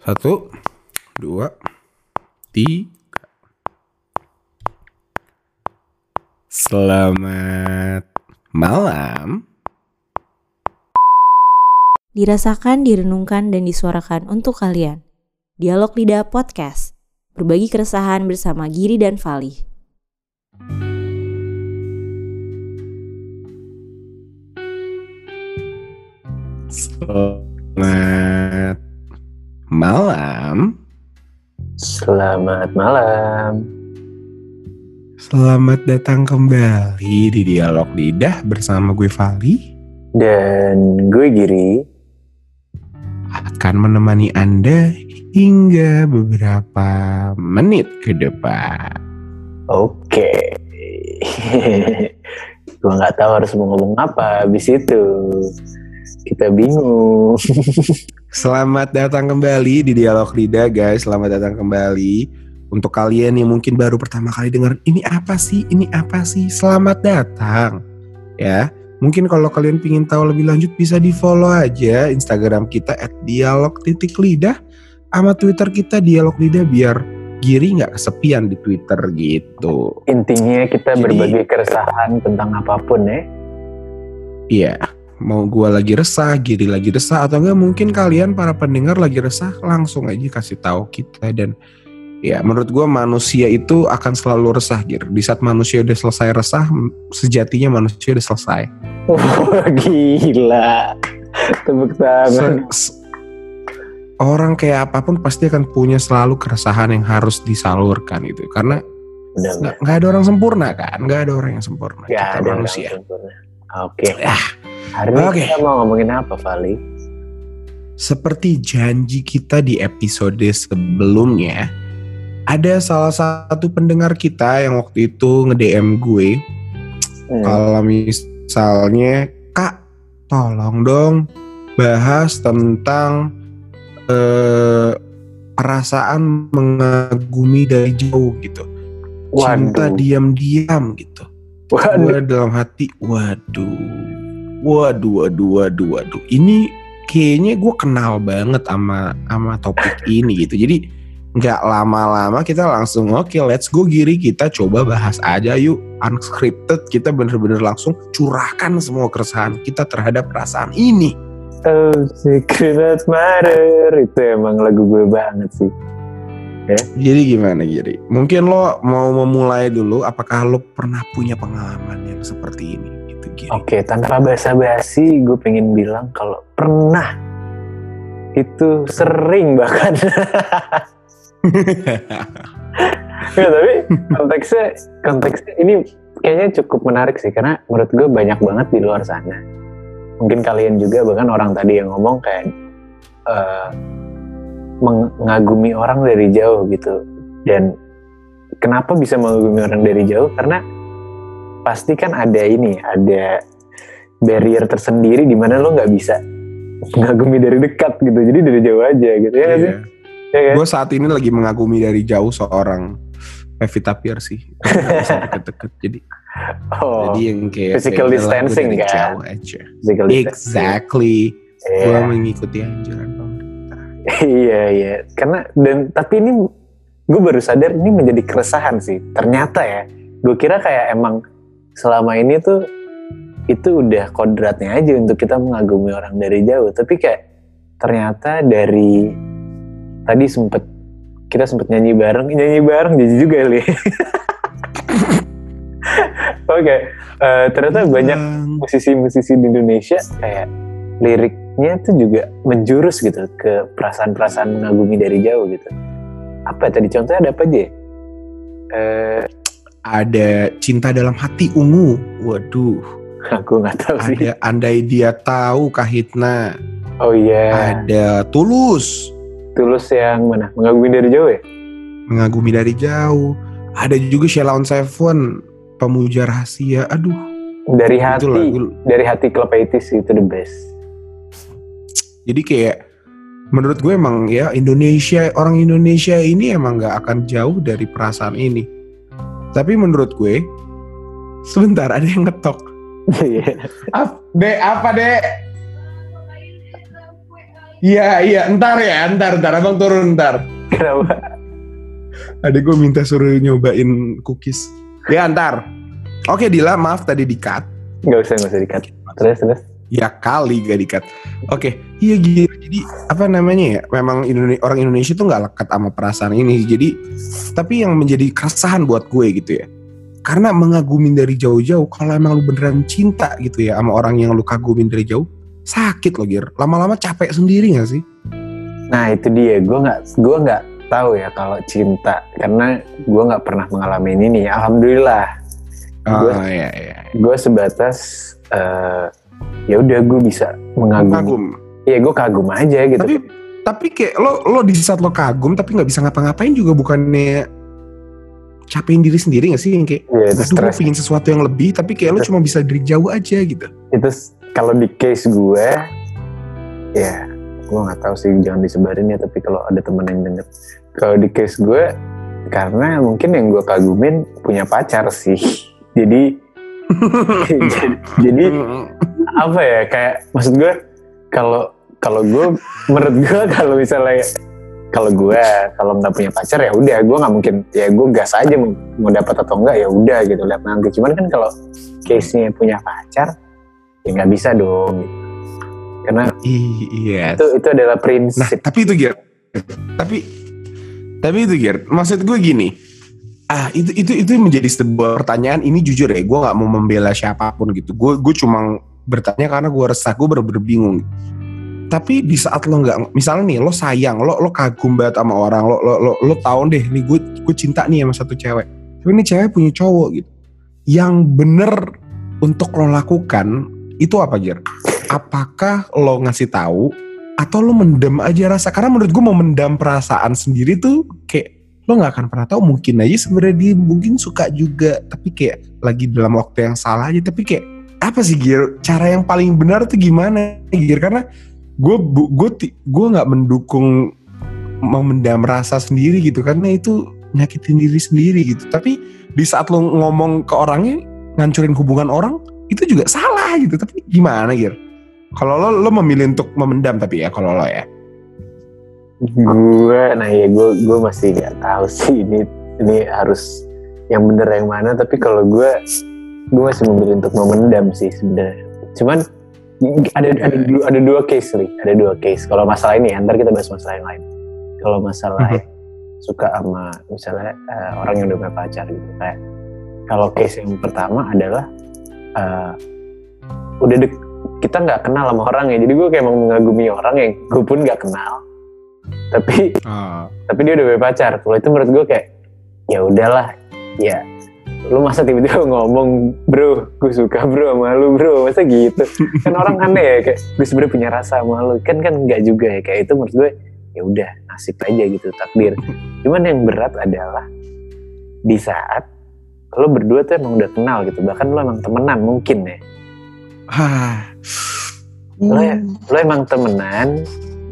Satu, dua, tiga. Selamat malam. Dirasakan, direnungkan, dan disuarakan untuk kalian. Dialog Lidah Podcast. Berbagi keresahan bersama Giri dan Fali. Selamat malam. Selamat malam. Selamat datang kembali di Dialog Lidah bersama gue Fali Dan gue Giri. akan menemani Anda hingga beberapa menit ke depan. Oke. gue nggak tahu harus mau ngomong apa habis itu. Kita bingung. Selamat datang kembali di Dialog Lidah guys. Selamat datang kembali. Untuk kalian yang mungkin baru pertama kali dengar ini apa sih? Ini apa sih? Selamat datang. Ya. Mungkin kalau kalian ingin tahu lebih lanjut bisa di follow aja Instagram kita at dialog titik lidah sama Twitter kita dialog lidah biar Giri nggak kesepian di Twitter gitu. Intinya kita Jadi- berbagi keresahan tentang apa pun ya. Iya, mau gua lagi resah, Giri lagi resah atau enggak mungkin kalian para pendengar lagi resah langsung aja kasih tahu kita dan ya menurut gua manusia itu akan selalu resah Gir. Di saat manusia udah selesai resah, sejatinya manusia udah selesai. Wah gila. Tepuk tangan. Se- se- orang kayak apa pun pasti akan punya selalu keresahan yang harus disalurkan itu karena nggak ada orang sempurna kan, nggak ada orang yang sempurna. Gak Kita ada orang manusia. sempurna. Oke. Ah, Hari ini Oke. kita mau ngomongin apa, Vali? Seperti janji kita di episode sebelumnya, ada salah satu pendengar kita yang waktu itu nge-DM gue, Hmm. kalau misalnya, Kak, tolong dong bahas tentang eh, perasaan mengagumi dari jauh gitu. Cinta Waduh. diam-diam gitu. Waduh. Gue dalam hati, waduh, waduh, waduh, waduh, waduh. Ini kayaknya gue kenal banget sama sama topik ini gitu. Jadi nggak lama-lama kita langsung oke let's go giri. Kita coba bahas aja yuk. Unscripted. Kita bener-bener langsung curahkan semua keresahan kita terhadap perasaan ini. Oh, Secret Matter. Itu emang lagu gue banget sih. jadi gimana giri? Mungkin lo mau memulai dulu apakah lo pernah punya pengalaman yang seperti ini Oke, tanpa basa-basi gue pengen bilang kalau pernah itu sering bahkan. ya, tapi konteksnya konteksnya ini kayaknya cukup menarik sih karena menurut gue banyak banget di luar sana. Mungkin kalian juga bahkan orang tadi yang ngomong kayak eh, mengagumi orang dari jauh gitu. Dan kenapa bisa mengagumi orang dari jauh? Karena pasti kan ada ini, ada barrier tersendiri di mana lo nggak bisa mengagumi dari dekat gitu. Jadi dari jauh aja gitu ya sih? Ya kan? Gue saat ini lagi mengagumi dari jauh seorang Pevita Pierce sih. Deket-deket. Jadi, Oh, jadi yang kayak physical ya udahlah, distancing kan? Jauh aja. physical distancing. Exactly. Iya. Gue mengikuti anjuran pemerintah. iya iya karena dan tapi ini gue baru sadar ini menjadi keresahan sih ternyata ya gue kira kayak emang selama ini tuh itu udah kodratnya aja untuk kita mengagumi orang dari jauh tapi kayak ternyata dari tadi sempet kita sempet nyanyi bareng nyanyi bareng jadi juga li oke eh, ternyata banyak musisi-musisi di Indonesia kayak liriknya tuh juga menjurus gitu ke perasaan-perasaan mengagumi dari jauh gitu. Apa ya tadi contohnya ada apa aja? ya? Ada cinta dalam hati ungu. Waduh. aku nggak tahu sih. Ada andai dia tahu kahitna. Oh iya, Ada tulus. tulus yang mana? Mengagumi dari jauh ya? Mengagumi dari jauh. Ada juga Sheila on Seven. Pemuja rahasia. Aduh. Dari hati, lagu dari hati klub 80s itu the best. Jadi kayak menurut gue emang ya Indonesia orang Indonesia ini emang nggak akan jauh dari perasaan ini. Tapi menurut gue sebentar ada yang ngetok. Iya. Ap, dek apa dek? Iya iya ntar ya ntar ntar abang turun ntar. Kenapa? Adik gue minta suruh nyobain cookies. Ya ntar. Oke Dila maaf tadi di cut. Gak usah, gak usah dikat. Terus, terus. Ya kali gak di cut. Oke iya gitu. Jadi apa namanya ya? Memang Indone- orang Indonesia tuh nggak lekat sama perasaan ini. Jadi tapi yang menjadi keresahan buat gue gitu ya. Karena mengagumin dari jauh-jauh. Kalau emang lu beneran cinta gitu ya sama orang yang lu kagumin dari jauh, sakit loh Gir. Lama-lama capek sendiri gak sih? Nah itu dia, gue nggak gue nggak tahu ya kalau cinta karena gue nggak pernah mengalami ini. Alhamdulillah, Oh Gue- iya iya. gue sebatas eh, ya udah gue bisa mengagumi. Kagum. Iya gue kagum aja gitu. Tapi tapi kayak lo lo di saat lo kagum tapi nggak bisa ngapa-ngapain juga bukannya capein diri sendiri gak sih yang kayak ya itu aduh gue pengen sesuatu yang lebih tapi kayak lo cuma bisa dari jauh aja gitu Itu kalau di case gue, ya gue nggak tahu sih jangan disebarin ya. Tapi kalau ada temen yang denger, kalau di case gue karena mungkin yang gue kagumin punya pacar sih. Jadi jadi apa ya kayak maksud gue kalau kalau gue menurut gue kalau misalnya kalau gue kalau nggak punya pacar ya udah gue nggak mungkin ya gue gas aja mau, mau dapat atau enggak ya udah gitu lihat nanti cuman kan kalau case nya punya pacar ya nggak bisa dong. Gitu. karena iya itu itu adalah nah prinsip tapi itu Gir. Tapi tapi itu Gir. Maksud gue gini ah itu itu itu menjadi sebuah pertanyaan. Ini jujur ya gue nggak mau membela siapa pun gitu. Gue gue cuma bertanya karena gue resah gue bener-bener bingung. Tapi di saat lo nggak misalnya nih lo sayang lo lo kagum banget sama orang lo lo lo, lo tahu deh nih gue gue cinta nih sama satu cewek. Tapi ini cewek punya cowok gitu. Yang bener untuk lo lakukan itu apa Gir? Apakah lo ngasih tahu atau lo mendem aja rasa? Karena menurut gue mau mendam perasaan sendiri tuh kayak lo nggak akan pernah tahu mungkin aja sebenarnya dia mungkin suka juga tapi kayak lagi dalam waktu yang salah aja. Tapi kayak apa sih Gir? Cara yang paling benar tuh gimana Gir? Karena gue gue gue nggak mendukung memendam rasa sendiri gitu karena itu nyakitin diri sendiri gitu. Tapi di saat lo ngomong ke orangnya ngancurin hubungan orang itu juga salah gitu. Tapi gimana Gir? Kalau lo lo memilih untuk memendam tapi ya kalau lo ya gue nah ya gue gue masih nggak tahu sih ini ini harus yang bener yang mana tapi kalau gue gue masih memilih untuk memendam sih sebenarnya. Cuman ada ada dua, ada dua case nih ada dua case. Kalau masalah ini ya, ntar kita bahas masalah yang lain. Kalau masalah suka sama misalnya eh, orang yang udah punya pacar gitu kayak kalau case yang pertama adalah eh, udah dek kita nggak kenal sama orang ya. Jadi gue kayak mau mengagumi orang yang gue pun nggak kenal tapi tapi dia udah punya pacar. Kalau itu menurut gue kayak ya udahlah ya lu masa tiba-tiba ngomong bro gue suka bro sama lu bro. Masa gitu? Kan orang aneh ya kayak gue sebenarnya punya rasa sama lu. Kan kan nggak juga ya. Kayak itu menurut gue ya udah nasib aja gitu takdir. Cuman yang berat adalah di saat lo berdua tuh emang udah kenal gitu. Bahkan lo emang temenan mungkin ya. Hah. Lo ya- lo emang temenan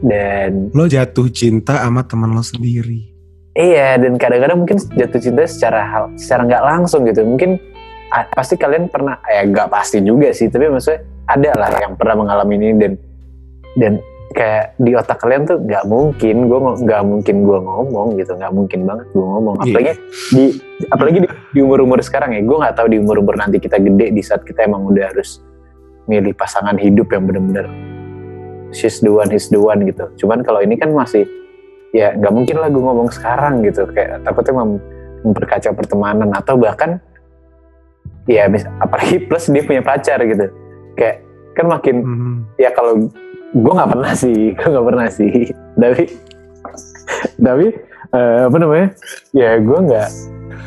dan lo jatuh cinta sama teman lo sendiri. Iya, dan kadang-kadang mungkin jatuh cinta secara hal, secara nggak langsung gitu. Mungkin ah, pasti kalian pernah, ya nggak pasti juga sih, tapi maksudnya ada lah yang pernah mengalami ini dan dan kayak di otak kalian tuh nggak mungkin, gue nggak mungkin gue ngomong gitu, nggak mungkin banget gue ngomong. Iya. Apalagi di apalagi di, di umur-umur sekarang ya, gue nggak tahu di umur-umur nanti kita gede di saat kita emang udah harus milih pasangan hidup yang benar-benar she's the one, he's the one gitu. Cuman kalau ini kan masih ya nggak mungkin lah gue ngomong sekarang gitu. Kayak takutnya mem- memperkacau pertemanan. Atau bahkan ya mis- apalagi plus dia punya pacar gitu. Kayak kan makin Hmm. ya kalau gue nggak pernah sih gue nggak pernah sih. Tapi tapi eh, apa namanya? Ya gue nggak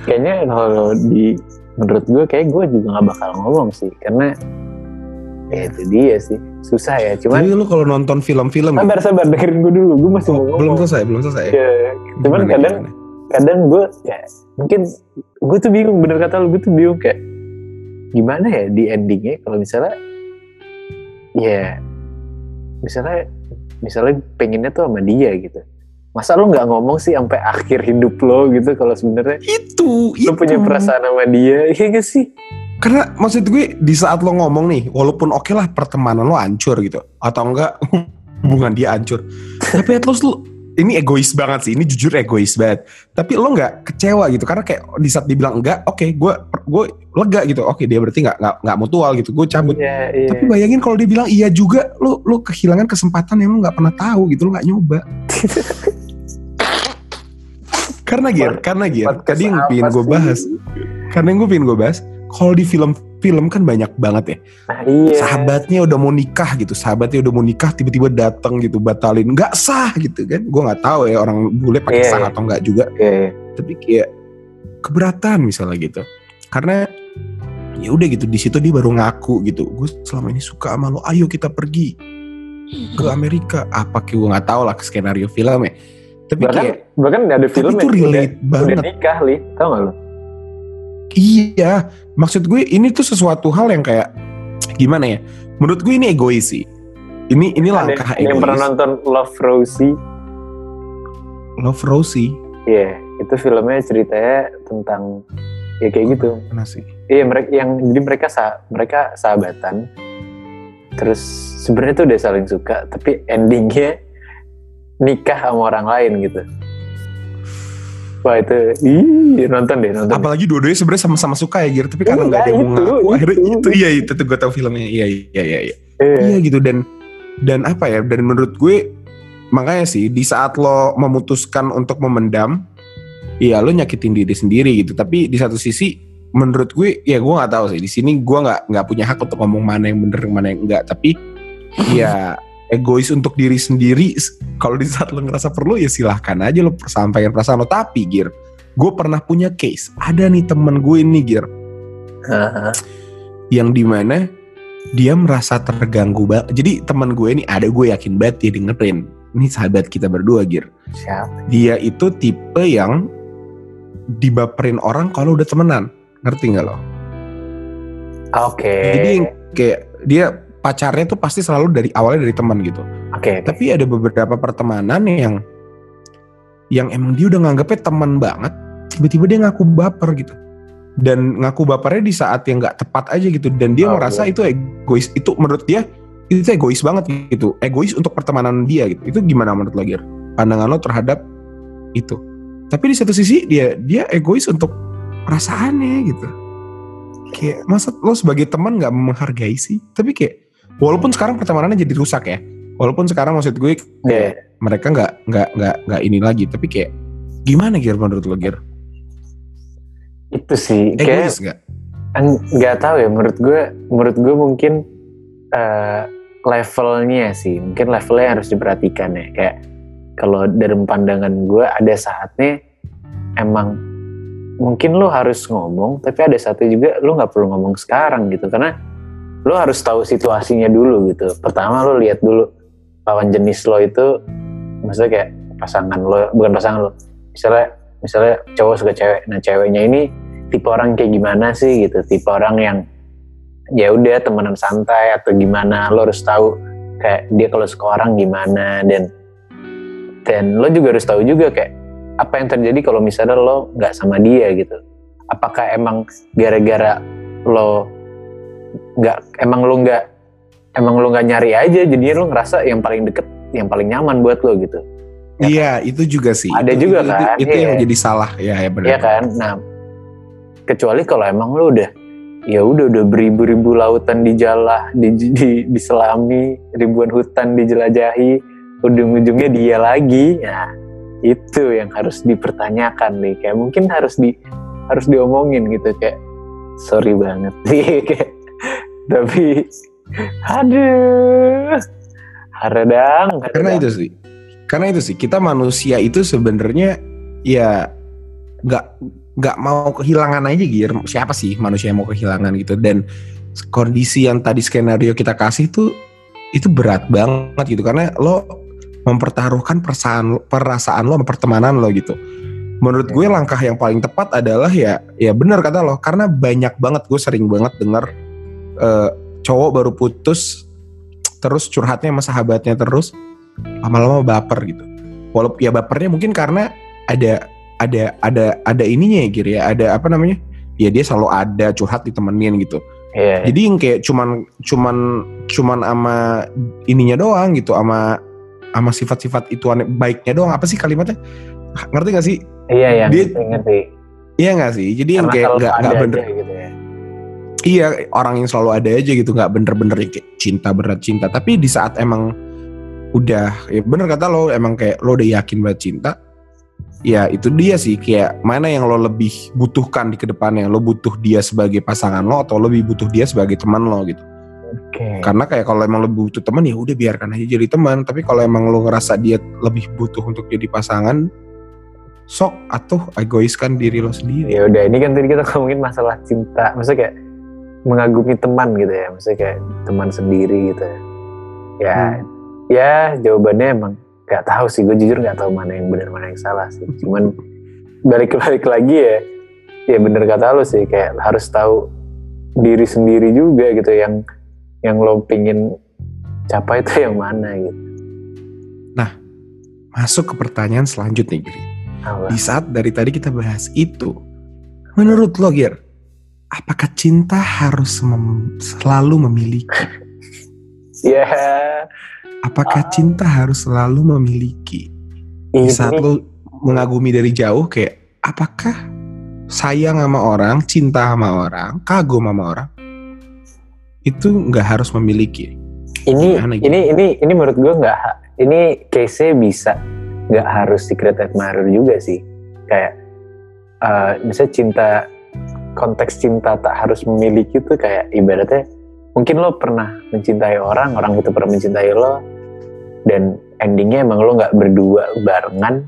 kayaknya kalau di menurut gue kayak gue juga nggak bakal ngomong sih. Karena ya itu dia sih. Susah ya cuman Jadi lo kalau nonton film-film sabar sabar dengerin gue dulu gue masih mau ngomong. belum selesai, belum selesai. Ya, cuman Gimana, kadang gimana? kadang gue ya mungkin gue tuh bingung bener kata lu gue tuh bingung kayak gimana ya di endingnya? Kalau misalnya ya misalnya misalnya pengennya tuh sama dia gitu. Masa lu nggak ngomong sih sampai akhir hidup lo gitu kalau sebenarnya? Itu, lu itu. punya perasaan sama dia iya gak sih Karena maksud gue di saat lo ngomong nih, walaupun oke lah pertemanan lo hancur gitu, atau enggak hubungan dia hancur. Tapi at least lu ini egois banget sih ini jujur egois banget. Tapi lo nggak kecewa gitu karena kayak di saat dibilang enggak oke gue gue lega gitu oke dia berarti nggak nggak nggak mutual gitu gue cabut. Iya, iya. tapi bayangin kalau dia bilang iya juga lo lo kehilangan kesempatan yang lo nggak pernah tahu gitu lo nggak nyoba. Karena gir karena Podcast tadi yang pengen gue bahas karena yang gue pengen gue bahas kalau di film film kan banyak banget ya. Nah, iya. sahabatnya udah mau nikah gitu sahabatnya udah mau nikah tiba-tiba datang gitu batalin. Nggak sah gitu kan? Gue nggak tahu ya orang bule pakai Iya, sah iya. atau nggak juga. Iya, iya. tapi kayak keberatan misalnya gitu. Karena ya udah gitu di situ dia baru ngaku gitu. Gue selama ini suka sama lo ayo kita pergi ke Amerika. Apa kayak gue nggak tahu lah skenario film ya. Tapi bahkan kayak bahkan ada film itu yang udah, relate udah banget. nikah li. Tau gak lo iya maksud gue ini tuh sesuatu hal yang kayak gimana ya menurut gue ini egois sih ini ini ada langkah yang pernah egois nonton Love Rosie Love Rosie Iya, itu filmnya ceritanya tentang ya kayak gitu. mana sih Iya, mereka yang jadi mereka sa mereka sahabatan. Terus sebenarnya tuh udah saling suka, tapi endingnya nikah sama orang lain gitu. Wah itu, ih nonton deh nonton. apalagi dua-duanya sebenarnya sama-sama suka ya Gir tapi karena nggak ada yang mau ngaku akhirnya itu. iya itu tuh gue tau filmnya. Iya iya iya iya. Iya. Iya gitu. Dan dan apa ya dan menurut gue makanya sih di saat lo memutuskan untuk memendam ya lo nyakitin diri sendiri gitu. Tapi di satu sisi menurut gue ya gue nggak tahu sih. Di sini gue nggak nggak punya hak untuk ngomong mana yang bener mana yang enggak tapi ya egois untuk diri sendiri kalau di saat lo ngerasa perlu ya silahkan aja lo sampaikan perasaan lo tapi gir gue pernah punya case ada nih temen gue ini gir Haha. yang di mana dia merasa terganggu banget. Jadi teman gue ini ada gue yakin banget dia dengerin. Ini sahabat kita berdua Gir. Siapa? Dia itu tipe yang dibaperin orang kalau udah temenan. Ngerti nggak lo? Oke. Jadi yang kayak dia pacarnya tuh pasti selalu dari awalnya dari teman gitu. Oke. oke. Tapi ada beberapa pertemanan yang yang emang dia udah nganggapnya teman banget, tiba-tiba dia ngaku baper gitu. Dan ngaku bapernya di saat yang nggak tepat aja gitu. Dan dia Oh, merasa iya. itu egois. Itu menurut dia itu egois banget gitu. Egois untuk pertemanan dia gitu. Itu gimana menurut lo Gir? Pandangan lo terhadap itu. Tapi di satu sisi dia dia egois untuk perasaannya gitu. Kayak masa lo sebagai teman nggak menghargai sih? Tapi kayak walaupun sekarang pertemanannya jadi rusak ya. Walaupun sekarang maksud gue Iya. mereka nggak nggak nggak nggak ini lagi tapi kayak gimana Gir menurut lo Gir Itu sih kayak egois nggak nggak tahu ya menurut gue menurut gue mungkin eh, levelnya sih mungkin levelnya harus diperhatikan ya kayak kalau dari pandangan gue ada saatnya emang mungkin lo harus ngomong tapi ada saatnya juga lo nggak perlu ngomong sekarang gitu karena lo harus tahu situasinya dulu gitu. Pertama lo lihat dulu lawan jenis lo itu maksudnya kayak pasangan lo bukan pasangan lo misalnya misalnya cowok suka cewek. Nah ceweknya ini tipe orang kayak gimana sih gitu? Tipe orang yang ya udah temenan santai atau gimana? Lo harus tahu kayak dia kalau suka orang gimana dan dan lo juga harus tahu juga kayak apa yang terjadi kalau misalnya lo nggak sama dia gitu. Apakah emang gara-gara lo nggak emang lo nggak emang lo nggak nyari aja jadinya lo ngerasa yang paling deket yang paling nyaman buat lo gitu Ya iya itu juga sih Ada Itu- juga itu, kan, itu, itu yang iya. jadi salah ya ya benar Iya kan? Nah, kecuali kalau emang lu udah ya udah udah beribu-ribu lautan dijalah, di, di, diselami, ribuan hutan dijelajahi, ujung-ujungnya dia lagi. Nah, itu yang harus dipertanyakan nih. Kayak mungkin harus di harus diomongin gitu kayak sorry banget kayak tapi aduh. Haradang, karena itu sih. Karena itu sih kita manusia itu sebenarnya ya nggak nggak mau kehilangan aja Gir siapa sih manusia yang mau kehilangan gitu? Dan kondisi yang tadi skenario kita kasih tuh itu berat banget gitu. Karena lo mempertaruhkan perasaan perasaan lo sama pertemanan lo gitu. Menurut gue langkah yang paling tepat adalah ya ya benar kata lo. Karena banyak banget gue sering banget dengar eh, cowok baru putus terus curhatnya sama sahabatnya terus lama-lama baper gitu. Walaupun ya bapernya mungkin karena ada ada ada ada ininya ya Gir ya. Ada apa namanya? Ya dia selalu ada curhat ditemenin gitu. Iya, jadi yang kayak cuman cuman cuman ama ininya doang gitu ama sama sifat-sifat itu aneh baiknya doang. Apa sih kalimatnya? Ngerti gak sih? Iya yang Dia- ngerti iya gak sih? Jadi yang Karena kayak selalu nggak nggak bener aja gitu iya orang yang selalu ada aja gitu nggak bener-bener kayak cinta berat cinta. Tapi di saat emang udah ya bener kata lo emang kayak lo udah yakin banget cinta ya itu dia sih. Kayak mana yang lo lebih butuhkan di ke depannya? Lo butuh dia sebagai pasangan lo atau lo lebih butuh dia sebagai teman lo gitu? Oke. Karena kayak kalau emang lo butuh teman ya udah biarkan aja jadi teman. Tapi kalau emang lo ngerasa dia lebih butuh untuk jadi pasangan sok atau egoiskan diri lo sendiri. Ya udah ini kan tadi kita ngomongin masalah cinta. Maksudnya kayak mengagumi teman gitu ya maksudnya kayak teman sendiri gitu ya. Ya Hmm. ya jawabannya emang gak tahu sih gue jujur nggak tahu mana yang benar mana yang salah sih. Cuman balik balik lagi ya ya bener kata lo sih kayak harus tahu diri sendiri juga gitu yang yang lo pingin capai itu yang mana gitu. Masuk ke pertanyaan selanjutnya Giri. Di saat dari tadi kita bahas itu menurut lo Gir apakah cinta harus mem- selalu memiliki? Ya. Apakah cinta harus selalu memiliki? Di saat lo mengagumi dari jauh kayak apakah sayang sama orang cinta sama orang kagum sama orang itu nggak harus memiliki? Ini Gimana gitu? ini ini ini menurut gue nggak ini case bisa nggak harus secret admirer juga sih. Kayak eh misalnya cinta konteks cinta tak harus memiliki tuh kayak ibaratnya mungkin lo pernah mencintai orang orang itu pernah mencintai lo dan endingnya emang lo nggak berdua barengan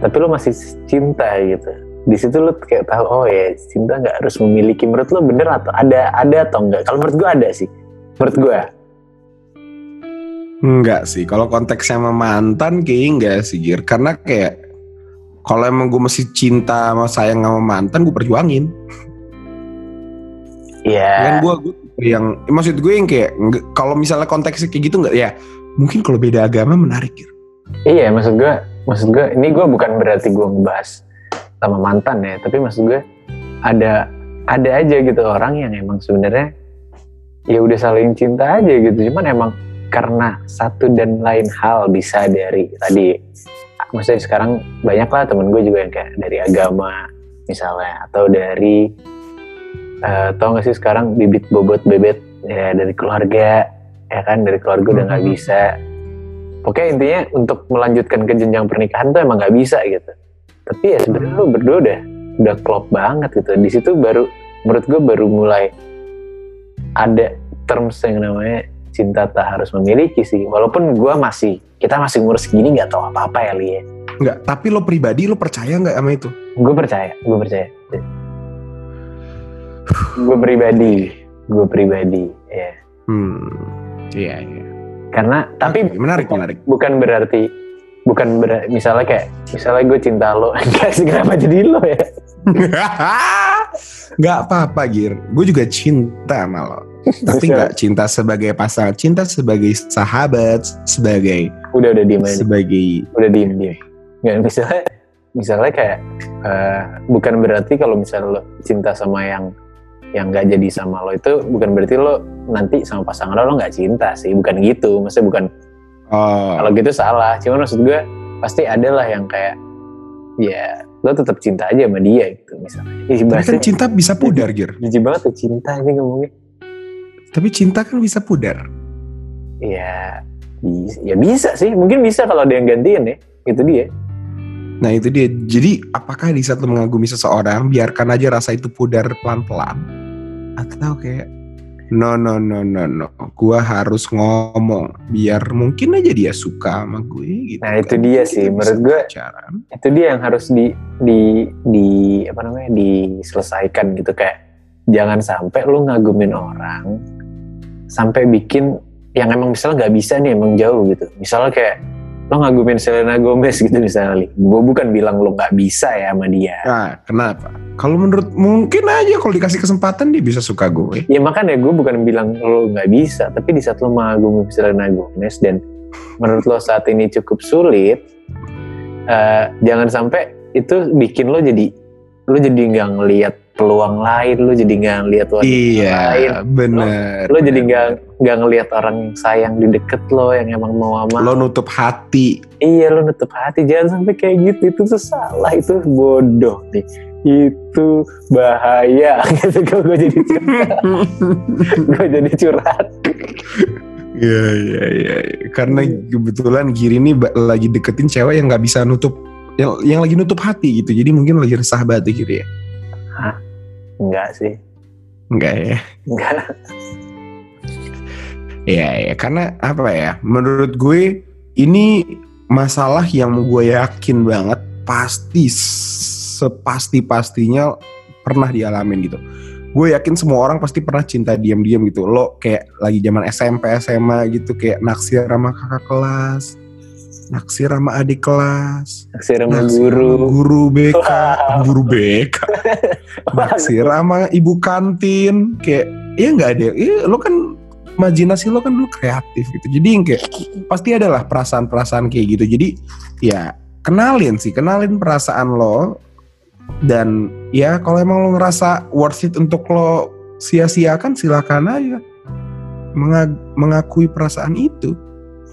tapi lo masih cinta gitu. Di situ lo kayak tahu oh ya cinta nggak harus memiliki. Menurut lo bener atau ada ada atau enggak kalau menurut gue ada sih. Menurut gue Enggak sih, kalau konteksnya sama mantan kayak enggak sih Gir. Karena kayak kalau emang gue masih cinta sama sayang sama mantan gue perjuangin. Iya. kan gue gue yang maksud gue yang kayak kalau misalnya konteksnya kayak gitu nggak ya mungkin kalau beda agama menarik Gir Iya, maksud gue, maksud gue, ini gue bukan berarti gue ngebahas sama mantan ya, tapi maksud gue ada ada aja gitu orang yang emang sebenarnya ya udah saling cinta aja gitu, cuman emang karena satu dan lain hal bisa dari tadi, maksudnya sekarang banyak lah temen gue juga yang kayak dari agama misalnya atau dari eh tau gak sih sekarang bibit bobot bebet ya dari keluarga ya kan dari keluarga udah nggak bisa Pokoknya intinya untuk melanjutkan ke jenjang pernikahan tuh emang nggak bisa gitu. Tapi ya sebenarnya lu berdua udah udah klop banget gitu. Di situ baru menurut gue baru mulai ada terms yang namanya cinta tak harus memiliki sih. Walaupun gue masih kita masih umur segini nggak tahu apa apa ya Li. nggak tapi lo pribadi lo percaya nggak sama itu Gue percaya, gue percaya. gue pribadi, gue pribadi, ya. hmm iya iya Karena tapi Oke, menarik menarik bukan berarti bukan ber, misalnya kayak misalnya gue cinta lo enggak sih kenapa jadi lo ya nggak apa-apa Gir gue juga cinta sama lo tapi nggak cinta sebagai pasangan cinta sebagai sahabat sebagai udah udah diem aja. sebagai udah diem diem. Nggak misalnya misalnya kayak eh, bukan berarti kalau misalnya lo cinta sama yang yang nggak jadi sama lo itu bukan berarti lo nanti sama pasangan lo lo nggak cinta sih. Bukan gitu. Maksudnya bukan oh, kalau gitu salah. Cuman maksud gue pasti ada lah yang kayak ya lo tetap cinta aja sama dia gitu misalnya. Tapi kan cinta bisa pudar Gir. Jijik banget tuh cinta aja ngomongnya tapi cinta kan bisa pudar ya bisa, ya bisa sih mungkin bisa kalau ada yang gantiin ya itu dia Nah itu dia. Jadi apakah di saat lo mengagumi seseorang, biarkan aja rasa itu pudar pelan-pelan, atau kayak no no no no no, gua harus ngomong biar mungkin aja dia suka sama gue gitu. Nah, itu kan. dia Kita sih. Menurut gue, pacaran. itu dia yang harus di di di apa namanya diselesaikan gitu kayak jangan sampai lu ngagumin orang sampai bikin yang emang misalnya nggak bisa nih emang jauh gitu misalnya kayak lo ngagumin Selena Gomez gitu misalnya gue bukan bilang lo nggak bisa ya sama dia Nah, kenapa? Kalau menurut mungkin aja kalau dikasih kesempatan dia bisa suka gue. ya makanya gue bukan bilang lo nggak bisa tapi di saat lo mengagumi Selena Gomez dan menurut lo saat ini cukup sulit eh, jangan sampai itu bikin lo jadi lo jadi nggak ngelihat peluang lain lu jadi nggak lihat wanita Iya, lain bener. lu jadi bener. nggak nggak ngelihat orang yang sayang di deket lo yang emang mau sama lo nutup hati. iya lu nutup hati jangan sampai kayak gitu itu tuh salah itu bodoh nih itu bahaya gitu gue gue jadi curhat gue jadi curhat Iya iya iya. Karena kebetulan Giri ini lagi deketin cewek yang nggak bisa nutup yang, yang lagi nutup hati gitu. Jadi mungkin lagi resah banget ya, Giri ya. Enggak sih Enggak ya. enggak Iya ya. Karena apa ya? Menurut gue ini masalah yang gue yakin banget pasti sepasti pastinya pernah dialamin gitu. Gue yakin semua orang pasti pernah cinta diam-diam gitu. Lo kayak lagi zaman SMP, SMA gitu kayak naksir sama kakak kelas, naksir sama adik kelas, naksir sama naksir guru sama guru BK, Wow. guru BK, naksir sama ibu kantin kayak ya nggak ada. Iya lo kan imajinasi lo kan dulu kreatif gitu. Jadi yang kayak pasti adalah perasaan-perasaan kayak gitu. Jadi ya kenalin sih, kenalin perasaan lo dan ya kalau emang lo ngerasa worth it untuk lo sia-siakan silakan aja Menga- mengakui perasaan itu.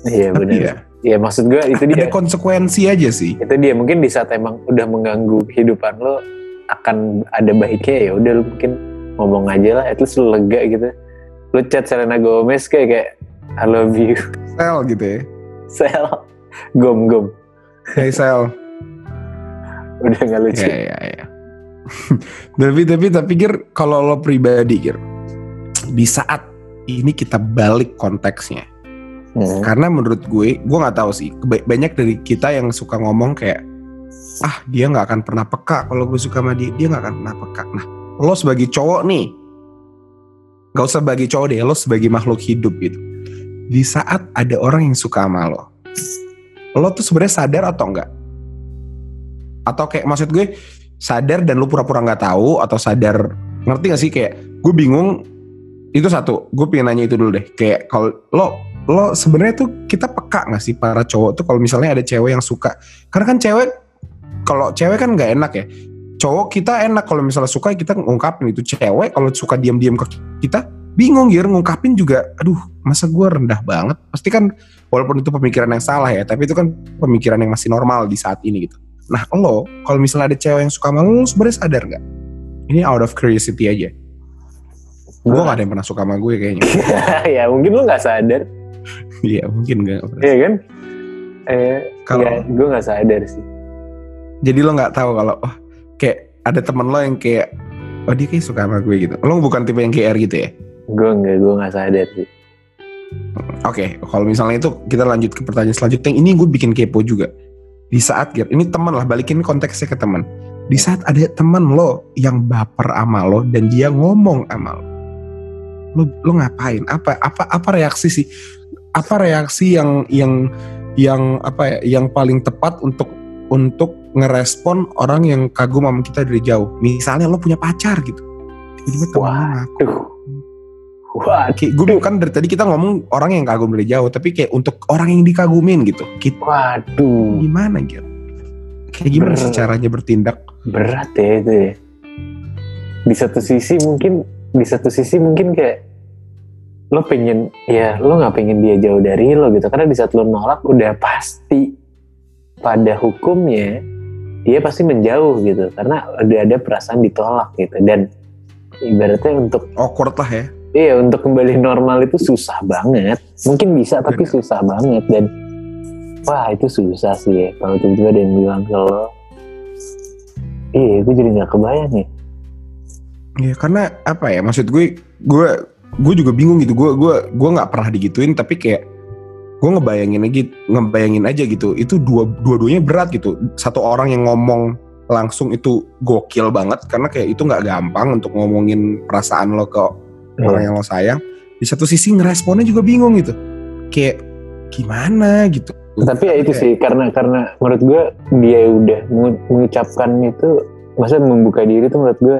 iya benar ya Iya maksud gue itu ada dia konsekuensi aja sih. itu dia mungkin di saat emang udah mengganggu kehidupan lo akan ada baiknya ya udah lo mungkin ngomong aja lah at least lo lega gitu lo chat Selena Gomez kayak kayak I love you Sel gitu ya. Sel gom gom Hey Sel. udah nggak lucu Ya ya ya. tapi tapi tapi Gir kalau lo pribadi Gir di saat ini kita balik konteksnya Hmm. karena menurut gue gue nggak tahu sih banyak dari kita yang suka ngomong kayak ah dia nggak akan pernah peka kalau gue suka sama dia dia nggak akan pernah peka. Nah lo sebagai cowok nih nggak usah sebagai cowok deh lo sebagai makhluk hidup gitu. Di saat ada orang yang suka sama lo lo tuh sebenarnya sadar atau enggak atau kayak maksud gue sadar dan lu pura-pura nggak tahu atau sadar ngerti gak sih? Kayak gue bingung itu satu gue pengen nanya itu dulu deh. Kayak kalau lo lo sebenarnya tuh kita peka nggak sih para cowok tuh kalau misalnya ada cewek yang suka? Karena kan cewek kalau cewek kan nggak enak ya. Cowok kita enak kalau misalnya suka kita ngungkapin. Itu cewek kalau suka diam-diam ke kita bingung ya ngungkapin juga aduh masa gue rendah banget? Pasti kan walaupun itu pemikiran yang salah ya tapi itu kan pemikiran yang masih normal di saat ini gitu. Nah lo kalau misalnya ada cewek yang suka sama lo lo sebenarnya sadar nggak? Ini out of curiosity aja. Gue gak ada yang pernah suka sama gue kayaknya. Ya mungkin lo nggak sadar iya mungkin gak Iya kan eh Kalau- ya gue nggak sadar sih jadi lo nggak tahu kalau oh kayak ada temen lo yang kayak oh dia kayak suka sama gue gitu lo bukan tipe yang KR gitu ya gue nggak gue nggak sadar sih Oke, kalau misalnya itu kita lanjut ke pertanyaan selanjutnya. Ini gue bikin kepo juga. Di saat Gir, ini teman lah, balikin konteksnya ke teman. Di saat ada teman lo yang baper sama lo dan dia ngomong sama lo, lo, lo ngapain? Apa apa apa reaksi sih? Apa reaksi yang yang yang apa ya? Yang paling tepat untuk untuk ngerespon orang yang kagum sama kita dari jauh. Misalnya lo punya pacar gitu. Tiba-tiba temen lo ngaku Duh. Wah, Kayak gue kan dari tadi kita ngomong orang yang kagum dari jauh, tapi kayak untuk orang yang dikagumin gitu, kita waduh, gimana gitu? Kayak gimana sih Ber- caranya bertindak? berat ya itu ya. Di satu sisi mungkin, di satu sisi mungkin kayak lo pengen, ya lo nggak pengen dia jauh dari lo gitu, karena di saat lo nolak udah pasti pada hukumnya dia pasti menjauh gitu, karena udah ada perasaan ditolak gitu dan ibaratnya untuk Awkward lah ya. Iya untuk kembali normal itu susah banget. Mungkin bisa tapi Bener. susah banget dan wah itu susah sih ya. Kalau tiba-tiba ada yang bilang ke lo, iya gue jadi nggak kebayang ya. Ya karena apa ya? Maksud gue, gue gue juga bingung gitu. Gue gue gue nggak pernah digituin, tapi kayak gue ngebayangin aja, ngebayangin aja gitu. Itu dua dua-duanya berat gitu. Satu orang yang ngomong langsung itu gokil banget karena kayak itu nggak gampang untuk ngomongin perasaan lo ke orang yang lo sayang. Di satu sisi ngeresponnya juga bingung gitu. Kayak gimana gitu. Tapi ya itu sih karena karena menurut gue dia udah mengu- mengucapkan itu, maksudnya membuka diri itu menurut gue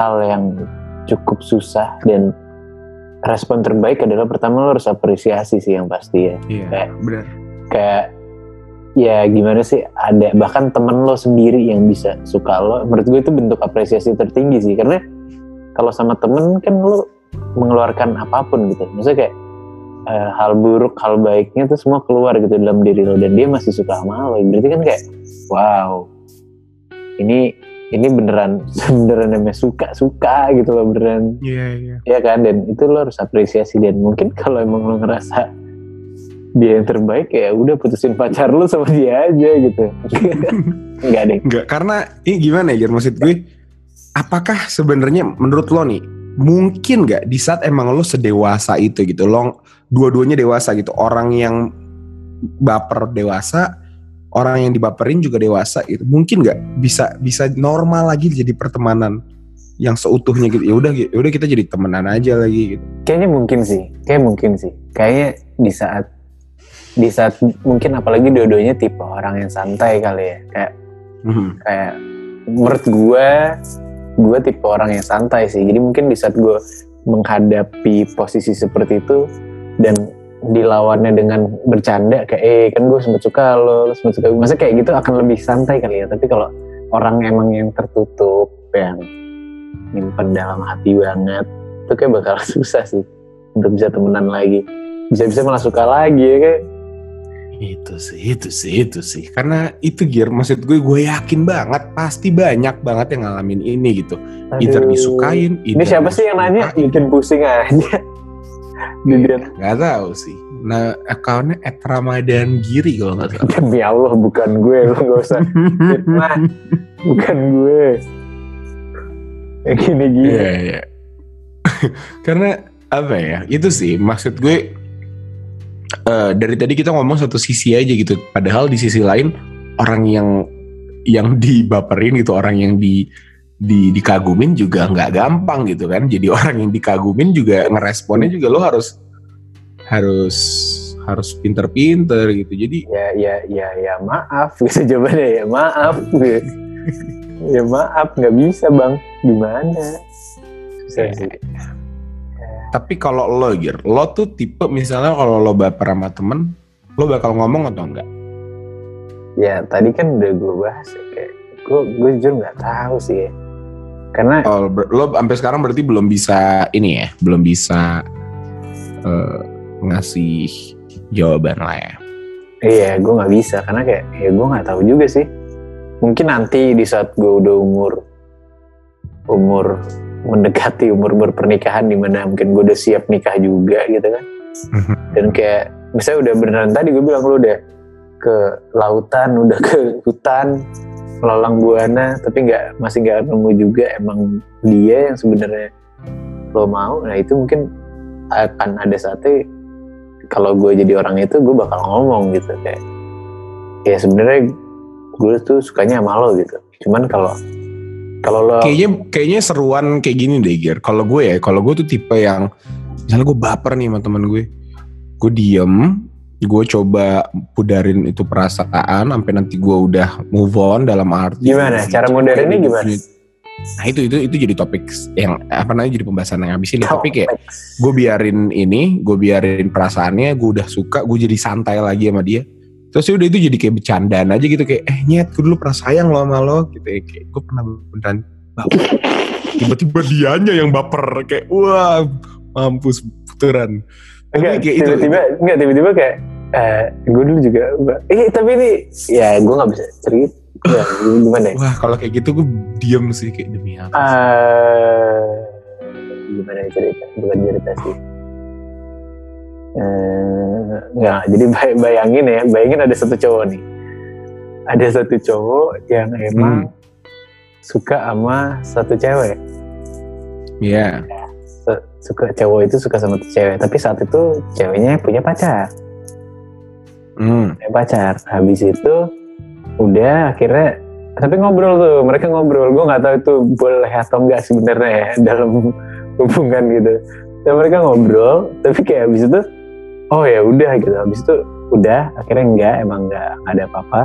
hal yang cukup susah dan respon terbaik adalah pertama lo harus apresiasi sih yang pasti ya. Iya, Kayak- benar. kayak ya gimana sih ada bahkan temen lo sendiri yang bisa suka lo menurut gue itu bentuk apresiasi tertinggi sih karena kalau sama temen kan lo mengeluarkan apa pun gitu maksudnya kayak eh, hal buruk hal baiknya tuh semua keluar gitu dalam diri lo dan dia masih suka sama lo berarti kan kayak wow ini ini beneran beneran namanya suka suka gitu loh beneran. Iya iya. ya kan? Dan itu lo harus apresiasi dan mungkin kalau emang lo ngerasa dia yang terbaik ya udah putusin pacar lo sama dia aja gitu. Enggak deh. Enggak, karena ini gimana ya, maksud gue, apakah sebenarnya menurut lo nih, mungkin nggak di saat emang lo sedewasa itu gitu, lo dua-duanya dewasa gitu, orang yang baper dewasa, orang yang dibaperin juga dewasa gitu, mungkin nggak? Bisa bisa normal lagi jadi pertemanan yang seutuhnya gitu, ya udah ya udah kita jadi temenan aja lagi gitu. kayaknya mungkin sih kayak mungkin sih. Kayaknya di saat di saat mungkin apalagi dua-duanya tipe orang yang santai kali ya. Kayak Mhm. kayak menurut gue gue tipe orang yang santai sih. Jadi mungkin di saat gue menghadapi posisi seperti itu dan dilawannya dengan bercanda kayak eh kan gue sempet suka lo lo sempet suka gue masa kayak gitu akan lebih santai kali ya tapi kalau orang emang yang tertutup yang nyimpen dalam hati banget itu kayak bakal susah sih untuk bisa temenan lagi bisa-bisa malah suka lagi ya kayak Itu sih, itu sih, itu sih. Karena itu Gir, maksud gue, gue yakin banget, pasti banyak banget yang ngalamin ini gitu. Either aduh. disukain, ini either siapa sih yang nanya disukain. bikin pusing aja Didian Gak tahu sih. Nah, akunnya at Ramadan Giri kalau nggak salah. Demi Allah bukan gue, lu gak usah fitnah. bukan gue. Kayak gini-gini. Iya, iya. Karena apa ya? Itu sih maksud gue eh, dari tadi kita ngomong satu sisi aja gitu. Padahal di sisi lain orang yang yang dibaperin gitu, orang yang di di dikagumin juga nggak gampang gitu kan. Jadi orang yang dikagumin juga ngeresponnya juga lo harus harus harus pinter-pinter gitu. Jadi Ya, ya, ya, ya maaf. Bisa jawabannya ya maaf. Gitu. ya maaf, nggak bisa bang. Gimana? Susah Ya. sih. tapi kalau lo Gir, lo tuh tipe misalnya kalau lo baper sama temen, lo bakal ngomong atau enggak? Ya tadi kan udah gue bahas ya. Kayak gue, gue jujur nggak tahu sih ya. Karena Oh, lo sampai sekarang berarti belum bisa ini ya, belum bisa eh, ngasih jawaban lah ya. Iya, gue nggak bisa karena kayak ya gue nggak tahu juga sih. Mungkin nanti di saat gue udah umur umur mendekati umur berpernikahan di mana mungkin gue udah siap nikah juga gitu kan. Dan kayak misalnya udah beneran tadi gue bilang lu udah ke lautan, udah ke hutan, melalang buana, tapi nggak masih nggak nemu juga emang dia yang sebenarnya lo mau. Nah itu mungkin akan ada saatnya kalau gue jadi orang itu gue bakal ngomong gitu kayak ya sebenarnya gue tuh sukanya sama lo gitu cuman kalau kalau lo Kayaknya kayaknya seruan kayak gini deh Gir. Kalau gue ya, kalau gue tuh tipe yang misalnya gue baper nih sama temen gue, gue diem, gue coba pudarin itu perasaan sampai nanti gue udah move on dalam arti Gimana? Cara mudarinnya gimana? Nah itu itu itu jadi topik yang apa namanya jadi pembahasan yang habis ini. Tapi kayak gue biarin ini, gue biarin perasaannya, gue udah suka, gue jadi santai lagi sama dia. Terus ya udah itu jadi kayak bercandaan aja gitu kayak eh nyet gue dulu pernah sayang lo sama lo gitu ya. kayak gue pernah beneran baper. Tiba-tiba dianya yang baper kayak wah mampus puteran. Enggak tiba-tiba enggak tiba-tiba kayak eh gue dulu juga eh tapi ini ya gue nggak bisa cerita. Ya, gimana ya? Wah kalau kayak gitu gue diem sih kayak demi apa? sih? Eh, gimana ya cerita? Bukan cerita sih. Eh, nggak jadi bay- bayangin ya bayangin ada satu cowok nih. Ada satu cowok yang emang suka sama satu cewek. Iya. Se- suka cowok itu suka sama cewek tapi saat itu ceweknya punya pacar Hmm. punya pacar. Habis itu udah akhirnya tapi ngobrol tuh mereka ngobrol. Gue nggak tahu itu boleh atau enggak sebenarnya ya dalam hubungan gitu. Dan mereka ngobrol tapi kayak habis itu oh ya udah gitu. Habis itu udah akhirnya enggak emang enggak nggak ada apa-apa.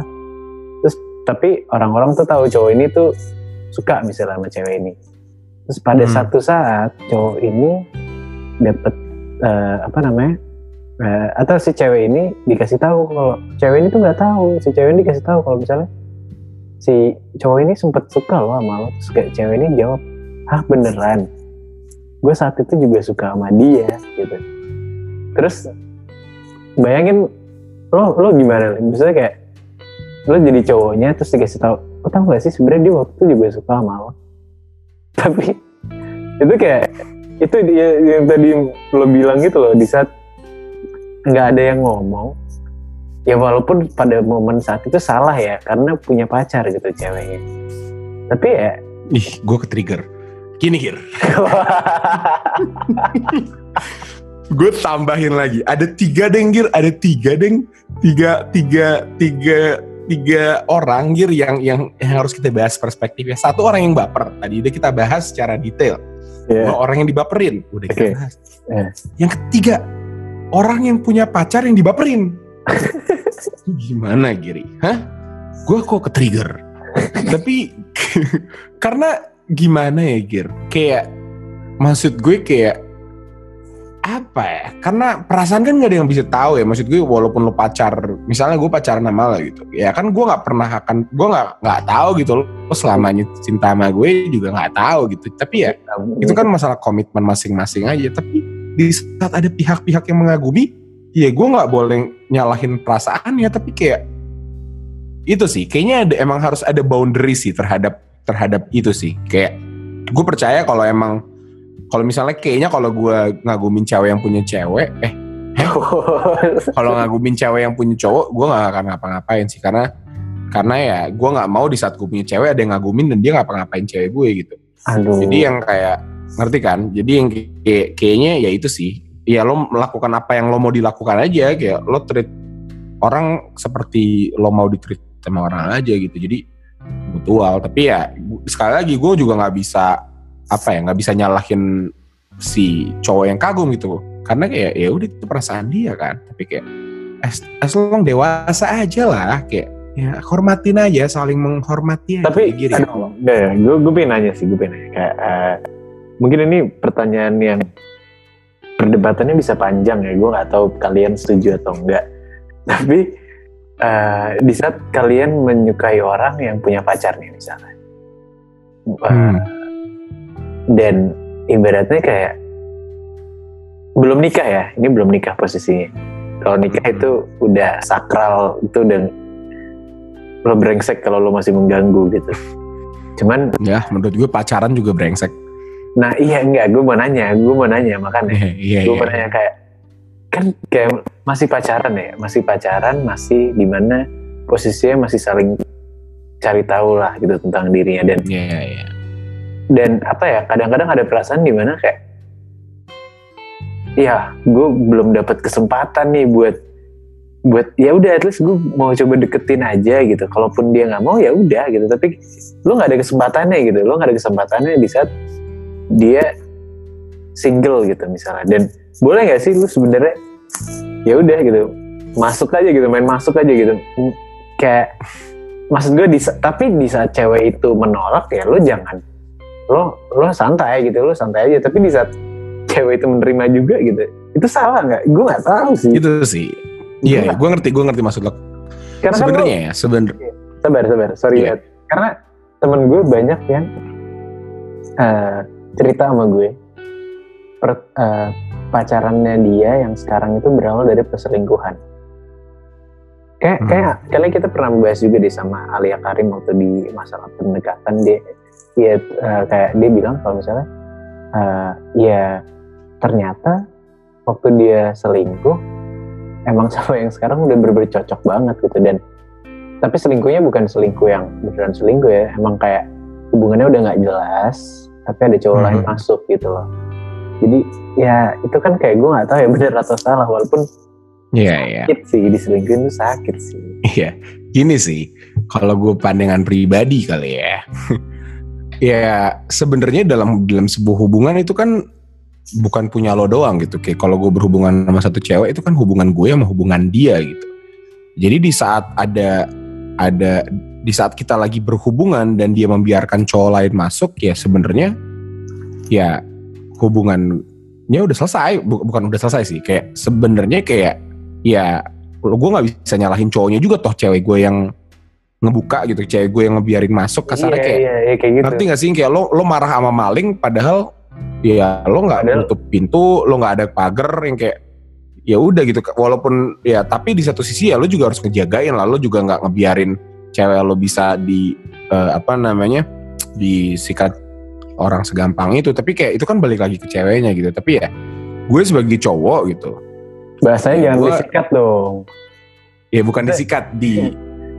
Terus tapi orang-orang tuh tahu cowok ini tuh suka misalnya sama cewek ini. Terus pada Hmm. satu saat cowok ini dapat eh, apa namanya Nah, atau si cewek ini dikasih tahu kalau cewek ini tuh nggak tahu si cewek ini dikasih tahu kalau misalnya si cowok ini sempet suka loh sama lo terus kayak cewek ini jawab ah beneran? Gue saat itu juga suka sama dia gitu. Terus bayangin lo lo gimana? Misalnya kayak lo jadi cowoknya terus dikasih tahu lo tau gak sih sebenarnya dia waktu itu juga suka sama lo? Tapi itu kayak itu yang tadi lo bilang gitu loh di saat nggak ada yang ngomong ya walaupun pada momen saat itu salah ya karena punya pacar gitu ceweknya tapi ya Ih, gue ke trigger. Gini Gir, gue tambahin lagi. Ada tiga deng Gir, ada tiga deng, tiga tiga tiga tiga orang Gir yang yang yang harus kita bahas perspektifnya. Satu orang yang baper. Tadi udah kita bahas secara detail. Dua orang yang dibaperin, udah kita Oke. bahas. Eh. Yang ketiga, orang yang punya pacar yang dibaperin. Gimana Giri? Hah? Gue kok ke trigger? Tapi karena gimana ya Gir? Kayak maksud gue kayak apa ya? Karena perasaan kan gak ada yang bisa tahu ya. Maksud gue walaupun lo pacar, misalnya gue pacaran sama lo gitu, ya kan gue nggak pernah akan, gue nggak nggak tahu gitu lo selamanya cinta sama gue juga nggak tahu gitu. Tapi ya itu kan masalah komitmen masing-masing aja tapi di saat ada pihak-pihak yang mengagumi ya gue nggak boleh nyalahin perasaannya tapi kayak itu sih kayaknya ada, emang harus ada boundary sih terhadap terhadap itu sih. Kayak gue percaya kalau emang kalau misalnya kayaknya kalau gue ngagumin cewek yang punya cewek eh kalau ngagumin cewek yang punya cowok gue nggak akan ngapa-ngapain sih. Karena karena ya gue nggak mau di saat gue punya cewek ada yang ngagumin dan dia ngapa-ngapain cewek gue gitu. Aduh. Jadi yang kayak ngerti kan? Jadi yang kayak, kayaknya ya itu sih. Ya lo melakukan apa yang lo mau dilakukan aja kayak lo treat orang seperti lo mau di treat sama orang aja gitu. Jadi mutual. Tapi ya sekali lagi gue juga nggak bisa apa ya nggak bisa nyalahin si cowok yang kagum gitu. Karena kayak ya udah itu perasaan dia kan. Tapi kayak as, as long dewasa aja lah kayak ya hormatin aja saling menghormati aja tapi gitu. enggak gue gue pengen nanya sih gue pengen nanya kayak eh, mungkin ini pertanyaan yang perdebatannya bisa panjang ya gue nggak tahu kalian setuju atau enggak tapi eh, di saat kalian menyukai orang yang punya pacar nih misalnya Hmm. dan ibaratnya kayak belum nikah ya ini belum nikah posisinya kalau nikah Hmm. itu udah sakral itu udah lo brengsek kalau lo masih mengganggu gitu cuman Ya menurut gue pacaran juga brengsek. Nah iya enggak gue mau nanya gue mau nanya makanya Iya gue iya. mau nanya kayak kan kayak masih pacaran ya masih pacaran masih di mana posisinya masih saling cari tahu lah gitu tentang dirinya dan Iya iya. iya. dan apa ya kadang-kadang ada perasaan di mana kayak ya gue belum dapat kesempatan nih buat buat ya udah at least gue mau coba deketin aja gitu kalaupun dia nggak mau ya udah gitu tapi lu nggak ada kesempatannya gitu lu nggak ada kesempatannya di saat dia single gitu misalnya dan boleh nggak sih lu sebenarnya ya udah gitu masuk aja gitu main masuk aja gitu kayak maksud gue di tapi di saat cewek itu menolak ya lu jangan lo lo santai gitu lo santai aja tapi di saat cewek itu menerima juga gitu itu salah nggak gue nggak tahu sih Itu sih. Iya, gue ngerti, gue ngerti maksud lo. karena kan lo- Sebenarnya ya, sebenernya. sabar sabar sorry Iya. ya karena temen gue banyak yang eh, cerita sama gue. Per- eh, pacarannya dia yang sekarang itu berawal dari perselingkuhan. Kayak Hmm. kayak kalian kita pernah membahas juga deh sama Alia Karim waktu di masalah pendekatan dia ya eh, kayak dia bilang kalau misalnya eh, ya ternyata waktu dia selingkuh emang sama yang sekarang udah bener cocok banget gitu. Dan tapi selingkuhnya bukan selingkuh yang beneran selingkuh ya emang kayak hubungannya udah nggak jelas tapi ada cowok lain Mhm. masuk gitu loh jadi ya itu kan kayak gue nggak tahu ya bener atau salah walaupun Iya, iya. sakit sih diselingkuhin tuh sakit sih Iya. Gini sih, kalau gue pandangan pribadi kali ya. ya sebenarnya dalam dalam sebuah hubungan itu kan bukan punya lo doang gitu. Kayak kalau gue berhubungan sama satu cewek itu kan hubungan gue sama hubungan dia gitu. Jadi di saat ada ada di saat kita lagi berhubungan dan dia membiarkan cowok lain masuk ya sebenarnya ya hubungan ya udah selesai. Bu- bukan udah selesai sih. Kayak sebenarnya kayak ya gue nggak bisa nyalahin cowoknya juga toh cewek gue yang ngebuka gitu cewek gue yang ngebiarin masuk kasarnya kayak iya, iya, kayak gitu. ngerti gak sih? Kayak lo lo marah sama maling padahal ya lo nggak nutup pintu lo nggak ada pagar yang kayak ya udah gitu. Walaupun ya tapi di satu sisi ya lo juga harus ngejagain lah. Lo juga nggak ngebiarin cewek lo bisa di eh, apa namanya disikat orang segampang itu tapi kayak itu kan balik lagi ke ceweknya gitu tapi ya gue sebagai cowok gitu Bahasanya Ya, jangan gua- disikat dong. ya bukan disikat di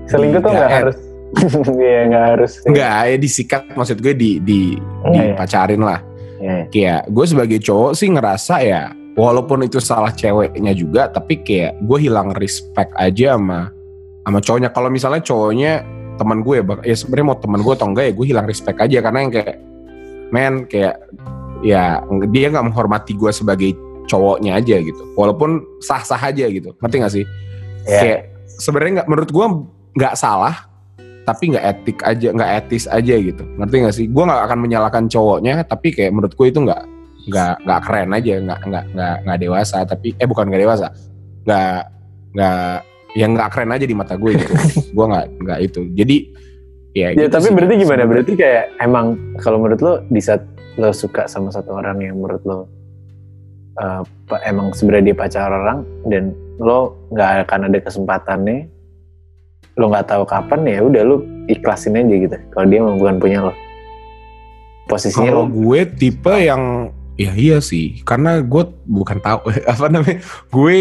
Selingkuh tuh nggak harus. Iya nggak harus. enggak ya disikat maksud gue di di Iya, iya. dipacarin lah Iya. kayak gue sebagai cowok sih ngerasa ya walaupun itu salah ceweknya juga tapi kayak gue hilang respect aja sama sama cowoknya kalau misalnya cowoknya teman gue bak- ya sebenarnya mau teman gue atau enggak ya gue hilang respect aja karena yang kayak men kayak ya dia nggak menghormati gue sebagai cowoknya aja gitu. Walaupun sah sah aja gitu. Ngerti gak sih? Iya. kayak sebenarnya nggak menurut gue nggak salah tapi nggak etik aja nggak etis aja gitu. Ngerti nggak sih? Gue nggak akan menyalahkan cowoknya tapi kayak menurut gue itu nggak nggak nggak keren aja. Nggak nggak nggak nggak dewasa tapi eh bukan nggak dewasa. Nggak nggak yang nggak keren aja di mata gue gitu. Gue nggak nggak itu. Jadi ya, Ya gitu tapi sih. berarti gimana? Berarti kayak emang kalau menurut lo di saat lo suka sama satu orang yang menurut lo uh, emang sebenarnya dia pacar orang dan lo nggak akan ada kesempatannya, lo nggak tahu kapan ya udah lo ikhlasin aja gitu. Kalau dia emang bukan punya lo, posisinya Kalau lo gue tipe yang ya iya sih, karena gue bukan tahu apa namanya, gue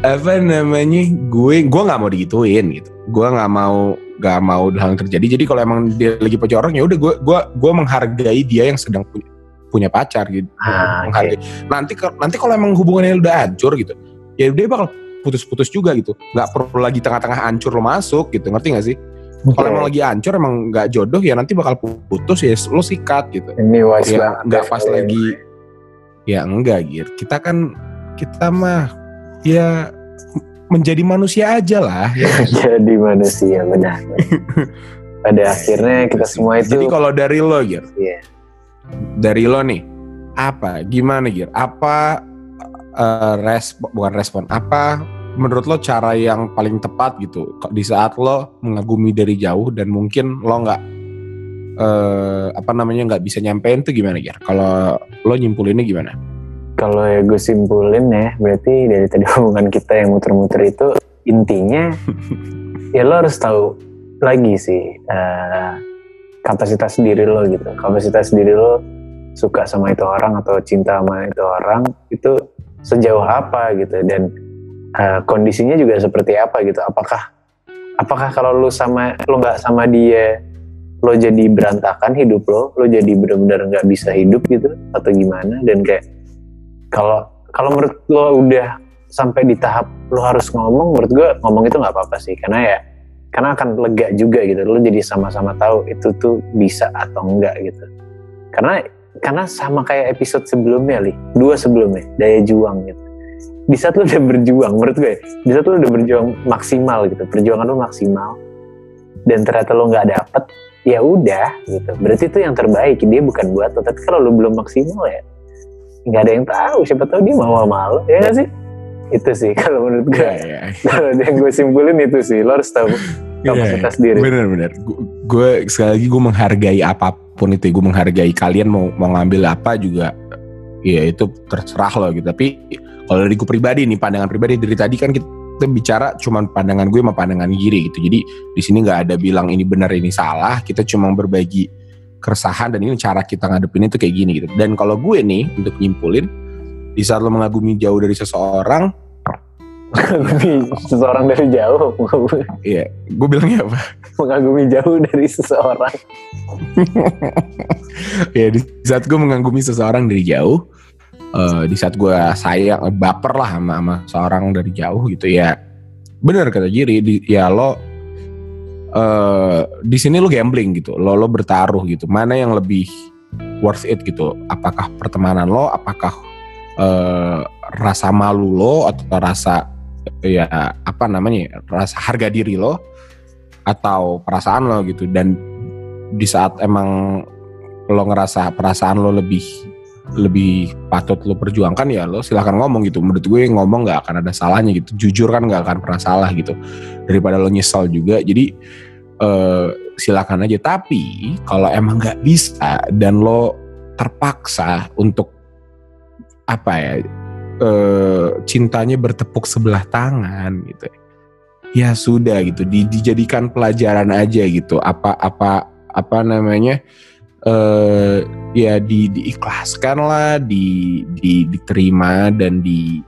apa namanya, gue gue nggak mau digituin gitu, gue nggak mau nggak mau hal yang terjadi. Jadi kalau emang dia lagi pacar orang ya udah gue gue gue menghargai dia yang sedang punya punya pacar gitu, Ah, menghargai. Nanti kalau nanti kalau emang hubungannya udah hancur gitu, ya dia bakal putus-putus juga gitu, nggak perlu lagi tengah-tengah hancur lo masuk gitu, ngerti gak sih? Kalau emang lagi hancur emang nggak jodoh ya nanti bakal putus ya lo sikat gitu. Ini wise ya nggak ya, pas lagi. Ya enggak gir. Kita kan kita mah ya menjadi manusia aja lah ya. jadi manusia benar. Pada akhirnya kita semua itu jadi kalau dari lo gir Iya. dari lo nih apa gimana gir apa eh, respon bukan respon apa menurut lo cara yang paling tepat gitu di saat lo mengagumi dari jauh dan mungkin lo nggak eh, apa namanya nggak bisa nyampein tuh gimana gir kalau lo nyimpulinnya gimana Kalau ya gue simpulin ya, berarti dari tadi hubungan kita yang muter-muter itu intinya ya lo harus tahu lagi sih eh, kapasitas diri lo gitu. Kapasitas diri lo suka sama itu orang atau cinta sama itu orang itu sejauh apa gitu dan eh, kondisinya juga seperti apa gitu. Apakah apakah kalau lo sama lo nggak sama dia lo jadi berantakan hidup lo, lo jadi benar-benar nggak bisa hidup gitu atau gimana dan kayak kalau kalau menurut lo udah sampai di tahap lo harus ngomong menurut gue ngomong itu nggak apa-apa sih. Karena ya karena akan lega juga gitu. Lo jadi sama-sama tahu itu tuh bisa atau enggak gitu. Karena karena sama kayak episode sebelumnya li. Dua sebelumnya daya juang gitu. Di saat lo udah berjuang menurut gue di saat lo udah berjuang maksimal gitu perjuangan lo maksimal dan ternyata lo nggak dapet ya udah gitu. Berarti itu yang terbaik. Dia bukan buat lo tapi kalau lo belum maksimal ya nggak ada yang tahu siapa tahu dia mau sama lo ya nggak sih itu sih kalau menurut gue ya, kalau yang gue simpulin itu sih lo harus tahu kapasitas diri Bener-bener. Gue sekali lagi gue menghargai apa pun itu. Gue menghargai kalian mau mau ngambil apa juga. Ya itu terserah lo gitu. Tapi kalau dari gue pribadi nih pandangan pribadi dari tadi kan kita bicara cuman pandangan gue sama pandangan Giri gitu. Jadi di sini nggak ada bilang ini benar ini salah. Kita cuma berbagi keresahan dan ini cara kita ngadepin itu kayak gini gitu. Dan kalau gue nih untuk nyimpulin di saat lo mengagumi jauh dari seseorang, mengagumi seseorang dari jauh ya gue bilangnya apa? mengagumi jauh dari seseorang ya di saat gue mengagumi seseorang dari jauh eh, di saat gue sayang eh, baper lah sama, sama seorang dari jauh gitu ya bener kata Jiri di, ya lo eh di sini lo gambling gitu lo lo bertaruh gitu. Mana yang lebih worth it gitu? Apakah pertemanan lo? Apakah eh, rasa malu lo? Atau rasa ya apa namanya ya, rasa harga diri lo? Atau perasaan lo gitu? Dan di saat emang lo ngerasa perasaan lo lebih lebih patut lo perjuangkan ya lo silahkan ngomong gitu. Menurut gue ngomong nggak akan ada salahnya gitu. Jujur kan nggak akan pernah salah gitu. Daripada lo nyesal juga. Jadi eh, silakan aja. Tapi kalau emang nggak bisa dan lo terpaksa untuk apa ya eh, cintanya bertepuk sebelah tangan gitu ya sudah gitu. Di- dijadikan pelajaran aja gitu. Apa apa apa namanya eh ya di diikhlaskan lah di, di diterima dan di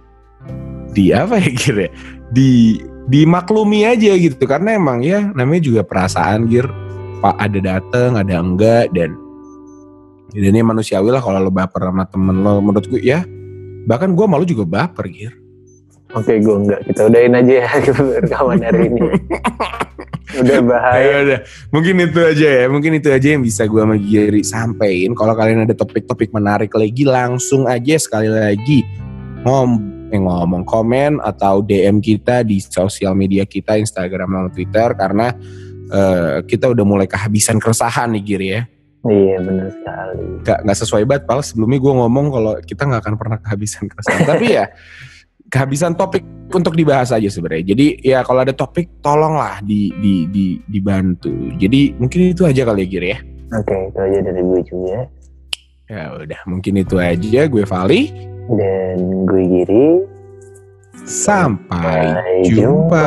di apa ya gitu ya? Di dimaklumi aja gitu. Karena emang ya namanya juga perasaan gir. Pak ada dateng ada enggak dan dan ini manusiawi lah kalau lo baper sama temen lo. Menurut gue ya bahkan gue malu juga baper gir Oke, gue enggak. Kita udahin aja ya rekaman hari ini. Udah bahaya. Ya udah, mungkin itu aja ya. Mungkin itu aja yang bisa gue sama Giri sampein. Kalau kalian ada topik-topik menarik lagi, langsung aja sekali lagi ngom eh, ngomong komen atau DM kita di sosial media kita Instagram atau Twitter karena eh, kita udah mulai kehabisan keresahan nih Giri ya. Iya, benar sekali. Gak, nggak sesuai banget, Pal. Sebelumnya gue ngomong kalau kita nggak akan pernah kehabisan keresahan. Tapi ya kehabisan topik untuk dibahas aja sebenarnya. Jadi ya kalau ada topik tolonglah di, di, di, dibantu. Jadi mungkin itu aja kali ya Gir ya. Oke, itu aja dari gue juga. Ya udah mungkin itu aja. Gue Vali. Dan gue Giri. Sampai Sampai jumpa. jumpa.